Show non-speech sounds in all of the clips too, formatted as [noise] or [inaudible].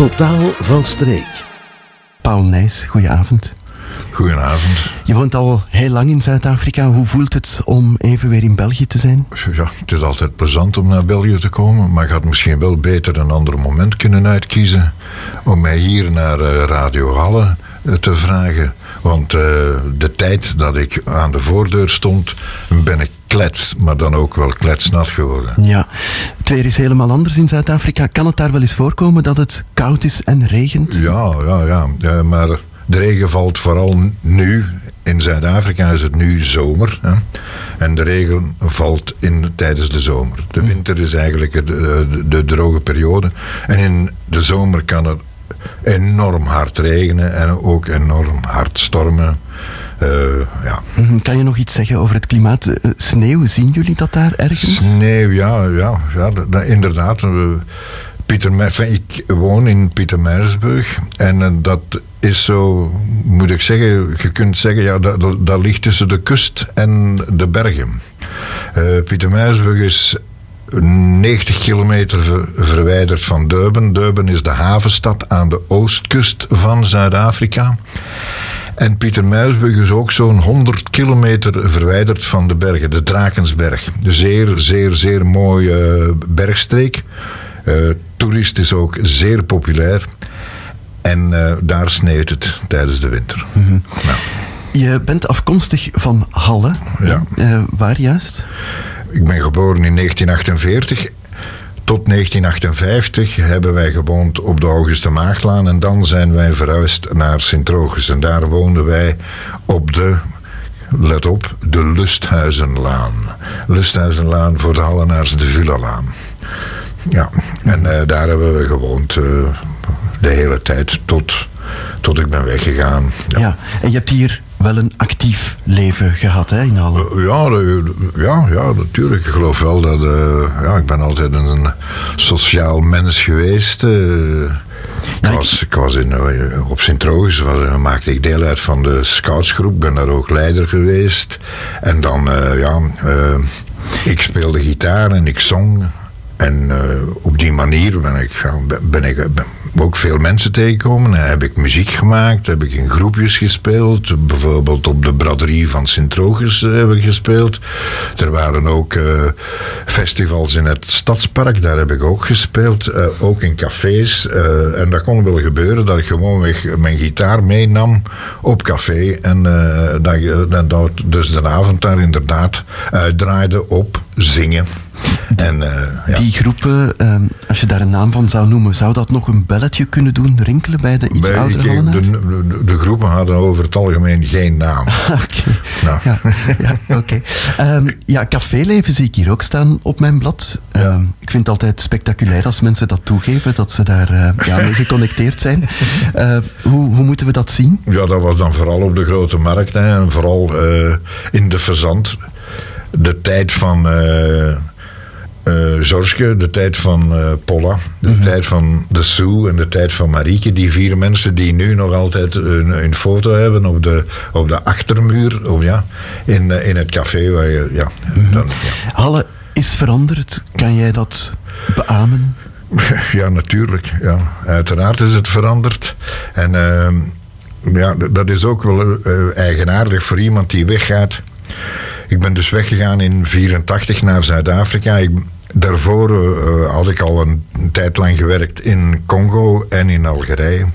Totaal van streek. Paul Nijs, goedenavond. Goedenavond. Je woont al heel lang in Zuid-Afrika. Hoe voelt het om even weer in België te zijn? Ja, het is altijd plezant om naar België te komen, maar ik had misschien wel beter een ander moment kunnen uitkiezen om mij hier naar uh, Radio Halle te vragen. Want uh, de tijd dat ik aan de voordeur stond, ben ik klets, maar dan ook wel kletsnat geworden. Ja, het weer is helemaal anders in Zuid-Afrika. Kan het daar wel eens voorkomen dat het koud is en regent? Ja, ja, ja. ja maar de regen valt vooral nu. In Zuid-Afrika is het nu zomer. Hè? En de regen valt in, tijdens de zomer. De winter is eigenlijk de, de, de droge periode. En in de zomer kan het enorm hard regenen en ook enorm hard stormen. Uh, ja. Kan je nog iets zeggen over het klimaat? Uh, sneeuw, zien jullie dat daar ergens? Sneeuw, ja, ja, ja dat, dat, inderdaad. Pieter, ik woon in Pietermeijersburg en dat is zo, moet ik zeggen, je kunt zeggen, ja, dat, dat, dat ligt tussen de kust en de bergen. Uh, Pietermeijersburg is 90 kilometer ver, verwijderd van Durban. Durban is de havenstad aan de oostkust van Zuid-Afrika. En Pietermeijersburg is ook zo'n 100 kilometer verwijderd van de bergen, de Drakensberg. Zeer, zeer, zeer mooie uh, bergstreek. Uh, toerist is ook zeer populair. En uh, daar sneeuwt het tijdens de winter. Mm -hmm. nou. Je bent afkomstig van Halle. Ja. Uh, waar juist? Ik ben geboren in 1948. Tot 1958 hebben wij gewoond op de Auguste Maagdlaan. En dan zijn wij verhuisd naar Sint-Rogus. En daar woonden wij op de let op, de Lusthuizenlaan. Lusthuizenlaan voor de Hallenaars, de Villalaan. Ja, en uh, daar hebben we gewoond uh, de hele tijd tot, tot ik ben weggegaan. Ja. ja, en je hebt hier wel een actief leven gehad hè, in Halle. Uh, ja, ja, ja, natuurlijk. Ik geloof wel dat... ja, ik ben altijd een sociaal mens geweest. Ik was, ik was in, op Sint-Roos, maakte ik deel uit van de scoutsgroep, ben daar ook leider geweest. En dan, uh, ja, uh, ik speelde gitaar en ik zong. En uh, op die manier ben ik, ben ik ben ook veel mensen tegengekomen. En heb ik muziek gemaakt, heb ik in groepjes gespeeld. Bijvoorbeeld op de braderie van Sint-Rogus heb ik gespeeld. Er waren ook uh, festivals in het Stadspark, daar heb ik ook gespeeld. Uh, ook in cafés. en dat kon wel gebeuren dat ik gewoonweg mijn gitaar meenam op café. En dat, dat dus de avond daar inderdaad uitdraaide op zingen. En, uh, ja. Die groepen, um, als je daar een naam van zou noemen, zou dat nog een belletje kunnen doen, rinkelen bij de iets bij, oudere de, de, de, de, groepen hadden over het algemeen geen naam. [laughs] Oké. Nou. Ja, ja, okay. um, ja, caféleven zie ik hier ook staan op mijn blad. Um, ja. Ik vind het altijd spectaculair als mensen dat toegeven, dat ze daar uh, ja, mee geconnecteerd zijn. Uh, [laughs] hoe, hoe moeten we dat zien? Ja, dat was dan vooral op de grote markt hè, en vooral in de verzand. De tijd van uh, Zorske, de tijd van uh, Polla, de mm -hmm. tijd van de Sue en de tijd van Marieke. Die vier mensen die nu nog altijd een, een foto hebben op de, op de achtermuur of ja, in, uh, in het café. Waar je, ja, mm -hmm. dan, ja. Halle is veranderd. Kan jij dat beamen? [laughs] Ja, natuurlijk. Ja. Uiteraard is het veranderd. En ja, dat is ook wel eigenaardig voor iemand die weggaat. Ik ben dus weggegaan in 84 naar Zuid-Afrika. Ik, daarvoor uh, had ik al een, tijd lang gewerkt in Congo en in Algerije.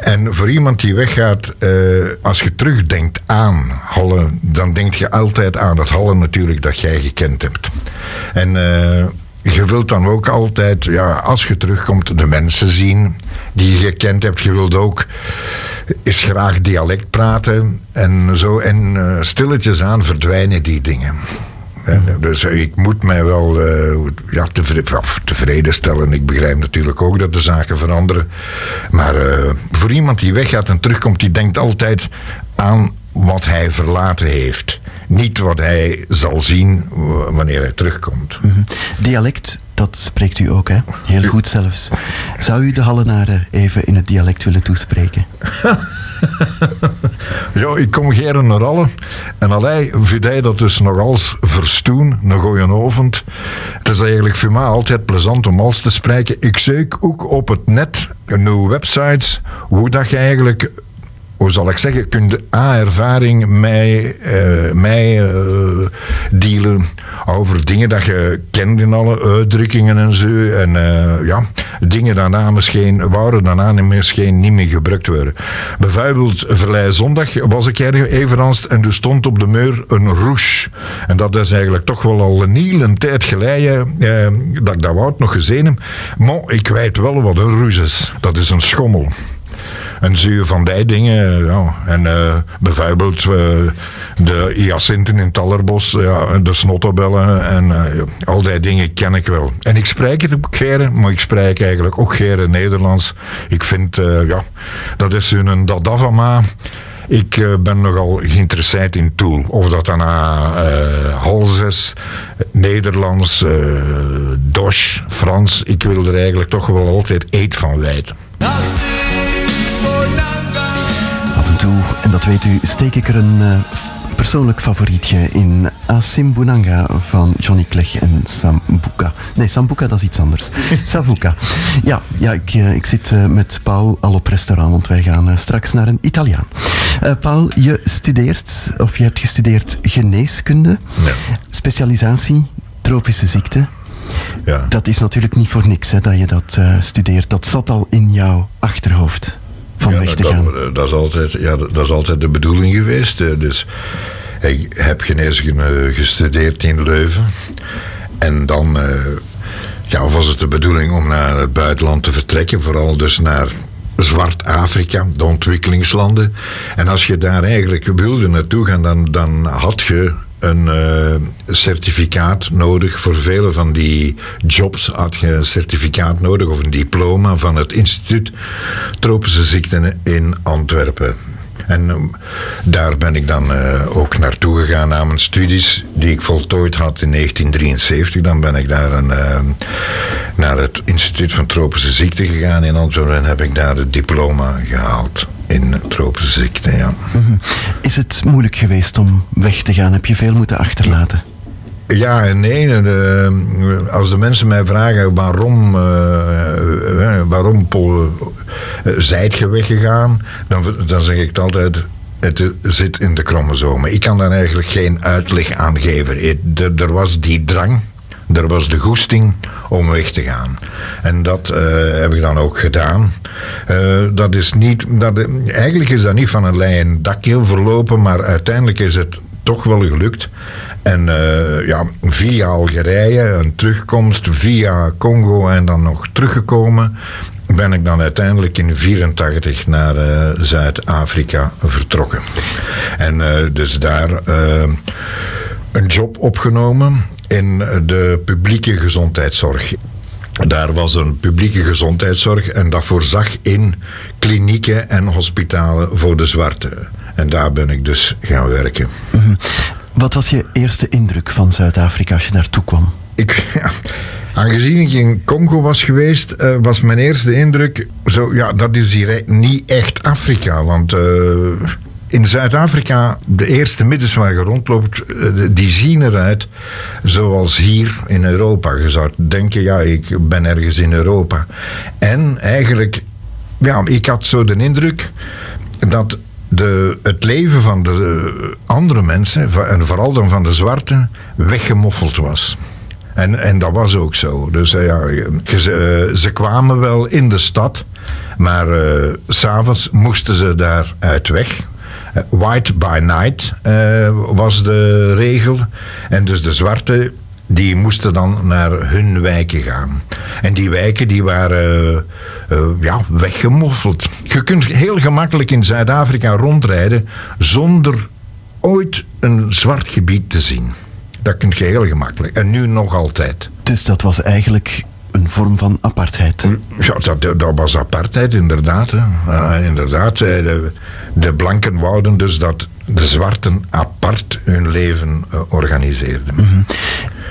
En voor iemand die weggaat, uh, als je terugdenkt aan Halle, dan denk je altijd aan dat Halle natuurlijk dat jij gekend hebt. En je wilt dan ook altijd, ja, als je terugkomt, de mensen zien die je gekend hebt. Je wilt ook eens graag dialect praten en zo. En uh, stilletjes aan verdwijnen die dingen. Ja, dus ik moet mij wel uh, ja, tevreden, tevreden stellen. Ik begrijp natuurlijk ook dat de zaken veranderen. Maar uh, voor iemand die weggaat en terugkomt, die denkt altijd aan wat hij verlaten heeft. Niet wat hij zal zien wanneer hij terugkomt. Mm -hmm. Dialect, dat spreekt u ook, hè? Heel goed zelfs. Zou u de Hallenaren even in het dialect willen toespreken? [laughs] Ja, ik kom geren naar alle. En alleen vind hij dat dus nog als verstoen, een goeie avond. Het is eigenlijk voor mij altijd plezant om als te spreken. Ik zoek ook op het net, nieuwe websites, hoe dat je eigenlijk hoe zal ik zeggen, kun je A-ervaring mij, uh, mij uh, dealen over dingen dat je kent in alle uitdrukkingen en zo. En uh, ja, dingen daarna misschien, waren daarna misschien niet meer gebruikt worden. Bijvoorbeeld, verleden zondag was ik evenals en er stond op de muur een rouge. En dat is eigenlijk toch wel al een hele tijd geleden dat ik dat woord nog gezien heb. Maar ik weet wel wat een rouge is. Dat is een schommel. En zo van die dingen. Ja. En uh, bijvoorbeeld uh, de hyacinten in Tallerbos, ja, de snottenbellen en uh, al die dingen ken ik wel. En ik spreek het ook geren, maar ik spreek eigenlijk ook geren Nederlands. Ik vind, ja, dat is een dada van mij. Ik ben nogal geïnteresseerd in Tool. Of dat dan uh, Hals is, Nederlands, uh, Frans. Ik wil er eigenlijk toch wel altijd eet van weten. En dat weet u, steek ik er een uh, persoonlijk favorietje in. Asimbunanga van Johnny Clegg en Sambuca. Nee, Sambuca dat is iets anders. [laughs] Savuka. Ja, ja ik, uh, ik zit uh, met Paul al op restaurant, want wij gaan straks naar een Italiaan. Paul, je studeert, of je hebt gestudeerd geneeskunde, ja. specialisatie, tropische ziekte. Ja. Dat is natuurlijk niet voor niks hè, dat je dat studeert. Dat zat al in jouw achterhoofd van ja, weg te dat, gaan. Dat, dat, is altijd, ja, dat is altijd de bedoeling geweest. Dus ik heb geneeskunde gestudeerd in Leuven. En dan uh, ja, was het de bedoeling om naar het buitenland te vertrekken. Vooral dus naar Zwart-Afrika, de ontwikkelingslanden. En als je daar eigenlijk wilde naartoe gaan, dan, dan had je een uh, certificaat nodig. Voor vele van die jobs had je een certificaat nodig of een diploma van het instituut Tropische Ziekten in Antwerpen. En um, daar ben ik dan uh, ook naartoe gegaan na mijn studies, die ik voltooid had in 1973. Dan ben ik daar een, uh, naar het Instituut van Tropische Ziekten gegaan in Antwerpen en heb ik daar het diploma gehaald in tropische ziekten. Ja. -hmm. Is het moeilijk geweest om weg te gaan? Heb je veel moeten achterlaten? Ja en nee. De, als de mensen mij vragen waarom, uh, waarom Paul, uh, zijt je weggegaan, dan, dan zeg ik het altijd. Het zit in de chromosomen. Ik kan daar eigenlijk geen uitleg aan geven. Er was die drang, er was de goesting om weg te gaan. En dat uh, heb ik dan ook gedaan. Uh, dat is niet, dat, eigenlijk is dat niet van een lijn dakje verlopen, maar uiteindelijk is het toch wel gelukt. En ja, via Algerije, een terugkomst, via Congo en dan nog teruggekomen, ben ik dan uiteindelijk in 84 naar Zuid-Afrika vertrokken. En dus daar een job opgenomen in de publieke gezondheidszorg. Daar was een publieke gezondheidszorg en dat voorzag in klinieken en hospitalen voor de zwarte. En daar ben ik dus gaan werken. Mm -hmm. Wat was je eerste indruk van Zuid-Afrika als je daartoe kwam? Ik, ja, aangezien ik in Congo was geweest, uh, was mijn eerste indruk... Zo, ja, dat is hier niet echt Afrika, want... Uh, in Zuid-Afrika, de eerste middens waar je rondloopt, die zien eruit zoals hier in Europa. Je zou denken, ja, ik ben ergens in Europa. En eigenlijk, ja, ik had zo de indruk dat de, het leven van de andere mensen, en vooral dan van de zwarte, weggemoffeld was. En, en dat was ook zo. Dus uh, ja, ze, uh, ze kwamen wel in de stad, maar uh, s'avonds moesten ze daaruit weg. White by night was de regel. En dus de zwarte die moesten dan naar hun wijken gaan. En die wijken die waren uh, ja, weggemoffeld. Je kunt heel gemakkelijk in Zuid-Afrika rondrijden zonder ooit een zwart gebied te zien. Dat kun je heel gemakkelijk. En nu nog altijd. Dus dat was eigenlijk een vorm van apartheid. Ja, dat, dat was apartheid, inderdaad. Uh, inderdaad. De, de blanken wouden dus dat de zwarten apart hun leven uh, organiseerden. Mm -hmm.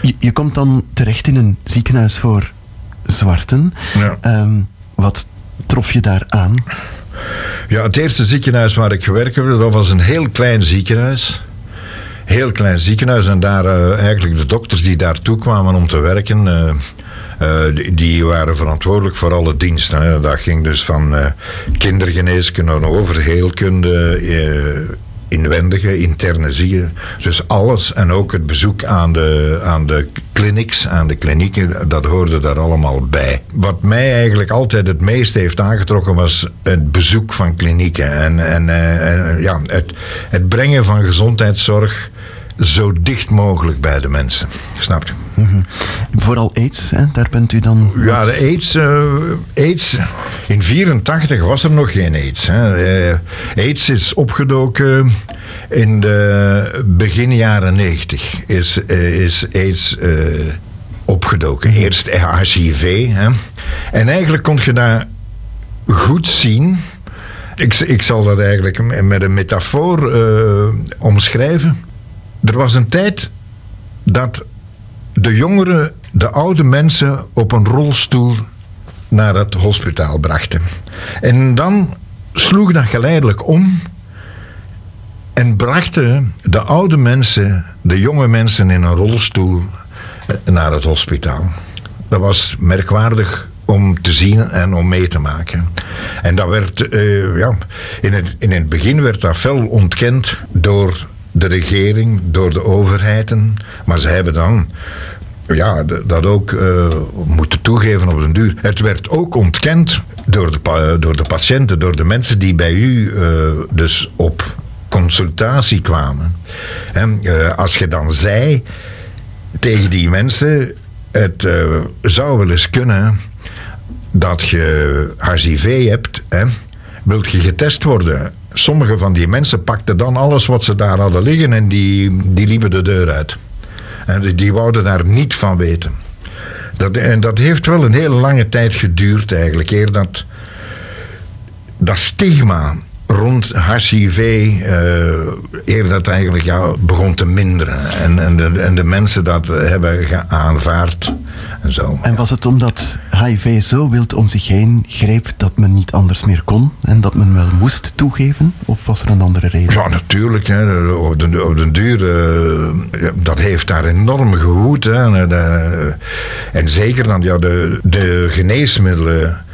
je, je, komt dan terecht in een ziekenhuis voor zwarten. Ja. Um, wat trof je daar aan? Ja, het eerste ziekenhuis waar ik gewerkt heb, dat was een heel klein ziekenhuis. Heel klein ziekenhuis. En daar uh, eigenlijk de dokters die daartoe kwamen om te werken. Uh, die, die, waren verantwoordelijk voor alle diensten. Hè. Dat ging dus van kindergeneeskunde over heelkunde, inwendige, interne zie Dus alles en ook het bezoek aan de, aan de clinics, aan de klinieken, dat hoorde daar allemaal bij. Wat mij eigenlijk altijd het meest heeft aangetrokken was het bezoek van klinieken. En, en, eh, en ja, het, het brengen van gezondheidszorg zo dicht mogelijk bij de mensen. Snap je? Mm Vooral AIDS, hè? daar bent u dan... Ja, de AIDS, uh, AIDS... In 84 was er nog geen AIDS. Hè. Uh, AIDS is opgedoken in de begin jaren 90. Is, uh, is AIDS opgedoken. Eerst HIV. Hè. En eigenlijk kon je daar goed zien... Ik, ik zal dat eigenlijk met een metafoor omschrijven er was een tijd dat de jongeren de oude mensen op een rolstoel naar het hospitaal brachten. En dan sloeg dat geleidelijk om en brachten de oude mensen, de jonge mensen in een rolstoel naar het hospitaal. Dat was merkwaardig om te zien en om mee te maken. En dat werd, uh, ja, in het, in het begin werd dat fel ontkend door de regering, door de overheden. Maar ze hebben dan ja, dat ook uh, moeten toegeven op den duur. Het werd ook ontkend door de, door de patiënten, door de mensen die bij u uh, dus op consultatie kwamen. En, uh, als je dan zei tegen die mensen: het zou wel eens kunnen dat je HIV hebt, hè, wilt je getest worden sommige van die mensen pakten dan alles wat ze daar hadden liggen en die, die liepen de deur uit. En die, die wouden daar niet van weten. Dat, en dat heeft wel een hele lange tijd geduurd eigenlijk, eer dat, dat stigma rond HIV uh, eer dat eigenlijk ja, begon te minderen. En, en, de, en de mensen dat hebben aanvaard. En, zo. en was het omdat HIV zo wild om zich heen greep dat men niet anders meer kon en dat men wel moest toegeven? Of was er een andere reden? Ja, natuurlijk. Hè. Op, de, op de duur, uh, dat heeft daar enorm gewoed. Hè. En, uh, en zeker dan ja, de, de geneesmiddelen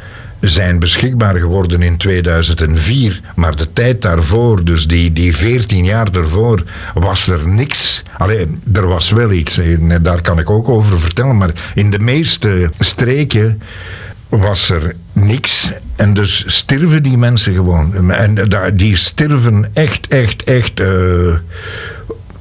zijn beschikbaar geworden in 2004. Maar de tijd daarvoor, dus die, die 14 jaar daarvoor, was er niks. Alleen, er was wel iets. Daar kan ik ook over vertellen. Maar in de meeste streken was er niks. En dus sterven die mensen gewoon. En die sterven echt, echt, echt. Uh,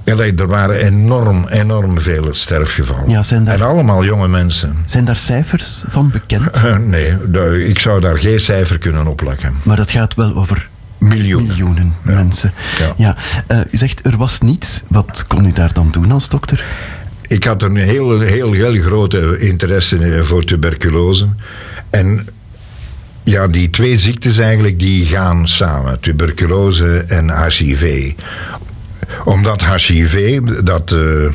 er waren enorm, enorm veel sterfgevallen. Ja, zijn daar, en allemaal jonge mensen. Zijn daar cijfers van bekend? Uh, [laughs] nee, ik zou daar geen cijfer kunnen opleggen. Maar dat gaat wel over miljoenen, miljoenen mensen. Ja. ja. Uh, u zegt er was niets. Wat kon u daar dan doen als dokter? Ik had een heel, heel, heel grote interesse voor tuberculose. En ja, die twee ziektes eigenlijk die gaan samen, tuberculose en HIV omdat HIV, dat uh,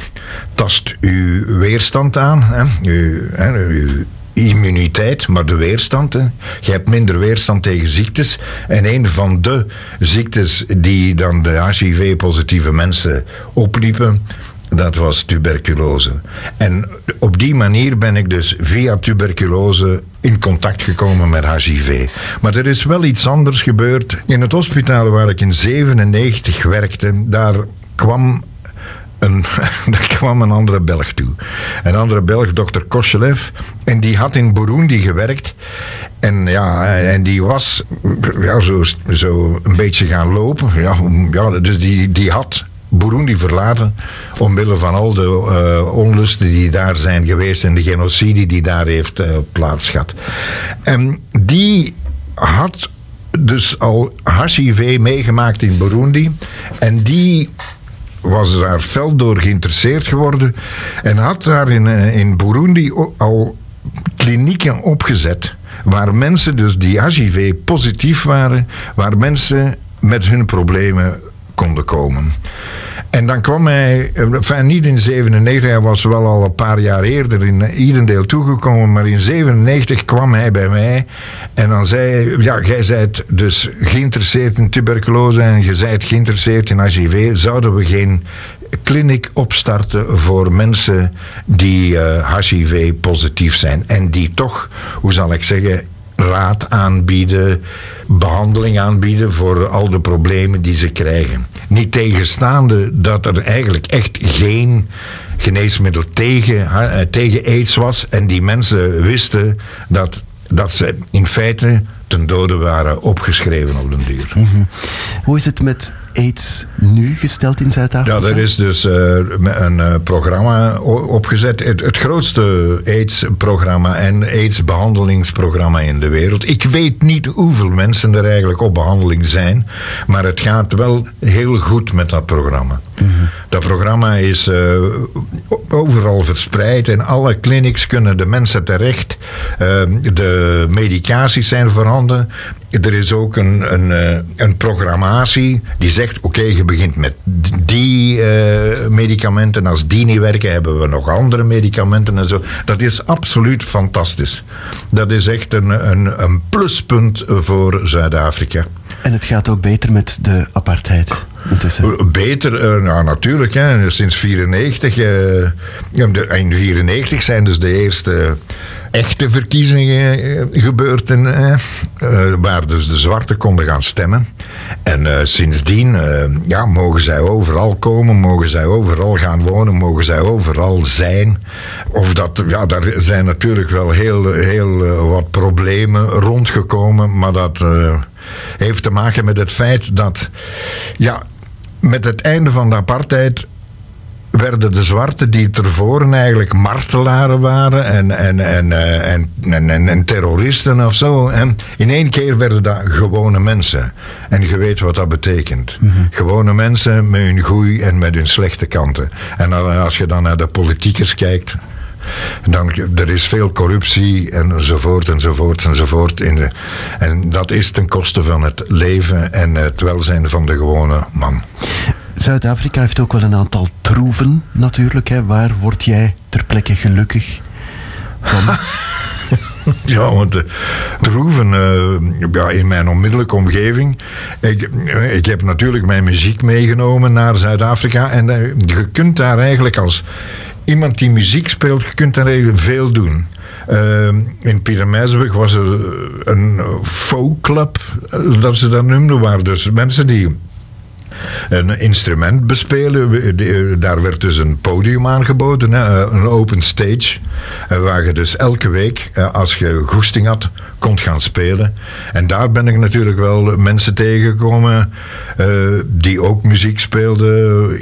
tast uw weerstand aan. Hè? Uw, hè, immuniteit, maar de weerstand. Hè. Je hebt minder weerstand tegen ziektes. En een van de ziektes die dan de HIV-positieve mensen opliepen, dat was tuberculose. En op die manier ben ik dus via tuberculose in contact gekomen met HIV. Maar er is wel iets anders gebeurd. In het hospitaal waar ik in 97 werkte, daar kwam een, [laughs] daar kwam een andere Belg toe. Een andere Belg, dokter Koshelev. En die had in Burundi gewerkt. En, ja, en die was ja, zo, zo een beetje gaan lopen. Ja, ja, dus die, die had Burundi verlaten omwille van al de uh, onlusten die daar zijn geweest en de genocide die daar heeft uh, plaatsgehad. En die had dus al HIV meegemaakt in Burundi en die was daar fel door geïnteresseerd geworden en had daar in, uh, in Burundi al klinieken opgezet waar mensen dus die HIV positief waren, waar mensen met hun problemen konden komen. En dan kwam hij, enfin niet in 97, hij was wel al een paar jaar eerder in Idendeel toegekomen, maar in 97 kwam hij bij mij. En dan zei hij, ja, jij zijt dus geïnteresseerd in tuberculose en je zijt geïnteresseerd in HIV, zouden we geen kliniek opstarten voor mensen die uh, eh, HIV-positief zijn? En die toch, hoe zal ik zeggen, raad aanbieden, behandeling aanbieden voor al de problemen die ze krijgen. Niet tegenstaande dat er eigenlijk echt geen geneesmiddel tegen, eh, tegen aids was en die mensen wisten dat, dat ze in feite ten dode waren opgeschreven op den duur. Mhm. Hoe is het met AIDS nu gesteld in Zuid-Afrika? Ja, er is dus uh, een uh, programma opgezet. Het, het grootste AIDS-programma en AIDS-behandelingsprogramma in de wereld. Ik weet niet hoeveel mensen er eigenlijk op behandeling zijn, maar het gaat wel heel goed met dat programma. Mm Dat programma is uh, overal verspreid. In alle clinics kunnen de mensen terecht. de medicaties zijn veranderd er is ook een, een, eh, een programmatie die zegt: oké, je begint met die uh, medicamenten. Als die niet werken, hebben we nog andere medicamenten en zo. Dat is absoluut fantastisch. Dat is echt een, een, een pluspunt voor Zuid-Afrika. En het gaat ook beter met de apartheid. Intussen. Beter, uh, nou natuurlijk. Hè. Sinds 94. Uh, in 94 zijn dus de eerste echte verkiezingen eh, gebeurd. En, uh, waar dus de zwarten konden gaan stemmen. En sindsdien ja, mogen zij overal komen, mogen zij overal gaan wonen, mogen zij overal zijn. Of dat, ja, daar zijn natuurlijk wel heel, heel wat problemen rondgekomen, maar dat heeft te maken met het feit dat, ja, met het einde van de apartheid werden de zwarten die tevoren eigenlijk martelaren waren en, en, en, eh, en, en, en, terroristen of zo. En in één keer werden dat gewone mensen. En je weet wat dat betekent. Mhm. Gewone mensen met hun goeie en met hun slechte kanten. En als je dan naar de politiekers kijkt, dan, er is veel corruptie enzovoort enzovoort enzovoort. In de, en dat is ten koste van het leven en het welzijn van de gewone man. Zuid-Afrika heeft ook wel een aantal troeven natuurlijk. Hè. Waar word jij ter plekke gelukkig van? [laughs] Ja, want de troeven uh, ja, in mijn onmiddellijke omgeving. Ik, ik heb natuurlijk mijn muziek meegenomen naar Zuid-Afrika. En je kunt daar eigenlijk als iemand die muziek speelt, je kunt daar eigenlijk veel doen. In Pietermeizenburg was er een folkclub, dat ze dat noemden, waar dus mensen die een instrument bespelen. Daar werd dus een podium aangeboden, een open stage. Eh, waar je dus elke week, eh, als je goesting had, kon gaan spelen. En daar ben ik natuurlijk wel mensen tegengekomen die ook muziek speelden.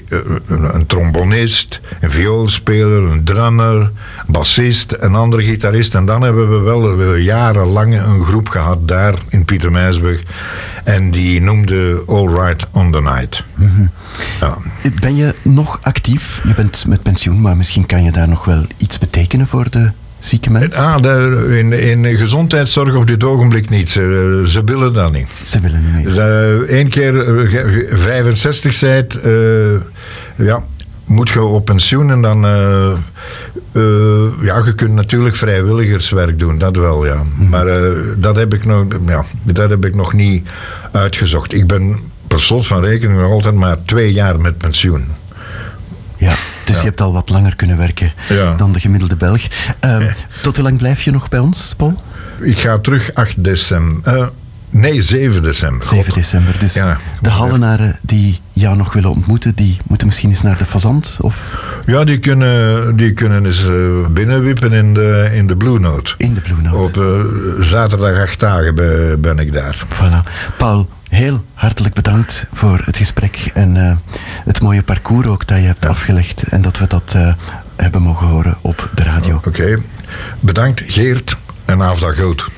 Een, trombonist, een vioolspeler, een drummer, bassist, een andere gitarist. En dan hebben we wel jarenlang een groep gehad daar in Pietermeidsburg. En die noemde All Right on the Night. Mhm. ja. Ben je nog actief? Je bent met pensioen, maar misschien kan je daar nog wel iets betekenen voor de zieke mensen? Ah, de, in, in gezondheidszorg op dit ogenblik niet. Ze, ze willen dat niet. Ze willen niet meer. Eén dus, uh, keer 65 uh, zijt, ja, moet je op pensioen en dan... Ja, je kunt natuurlijk vrijwilligerswerk doen, dat wel, ja. Mhm. Maar dat, heb ik nog, ja, dat heb ik nog niet uitgezocht. Ik ben per slot van rekening nog altijd maar twee jaar met pensioen. Ja, dus je hebt al wat langer kunnen werken dan de gemiddelde Belg. Tot hoe lang blijf je nog bij ons, Paul? Ik ga terug 8 december. Nee, 7 december. 7 december, dus de Hallenaren die jou nog willen ontmoeten, die moeten misschien eens naar de Fazant? Of? Ja, die kunnen, die kunnen eens uh, binnenwippen in de, in de Blue Note. In de Blue Note. Op uh, zaterdag acht dagen ben, ben, ik daar. Voilà. Paul, heel hartelijk bedankt voor het gesprek en uh, het mooie parcours ook dat je hebt afgelegd en dat we dat hebben mogen horen op de radio. Oké, okay. bedankt Geert en avond goed.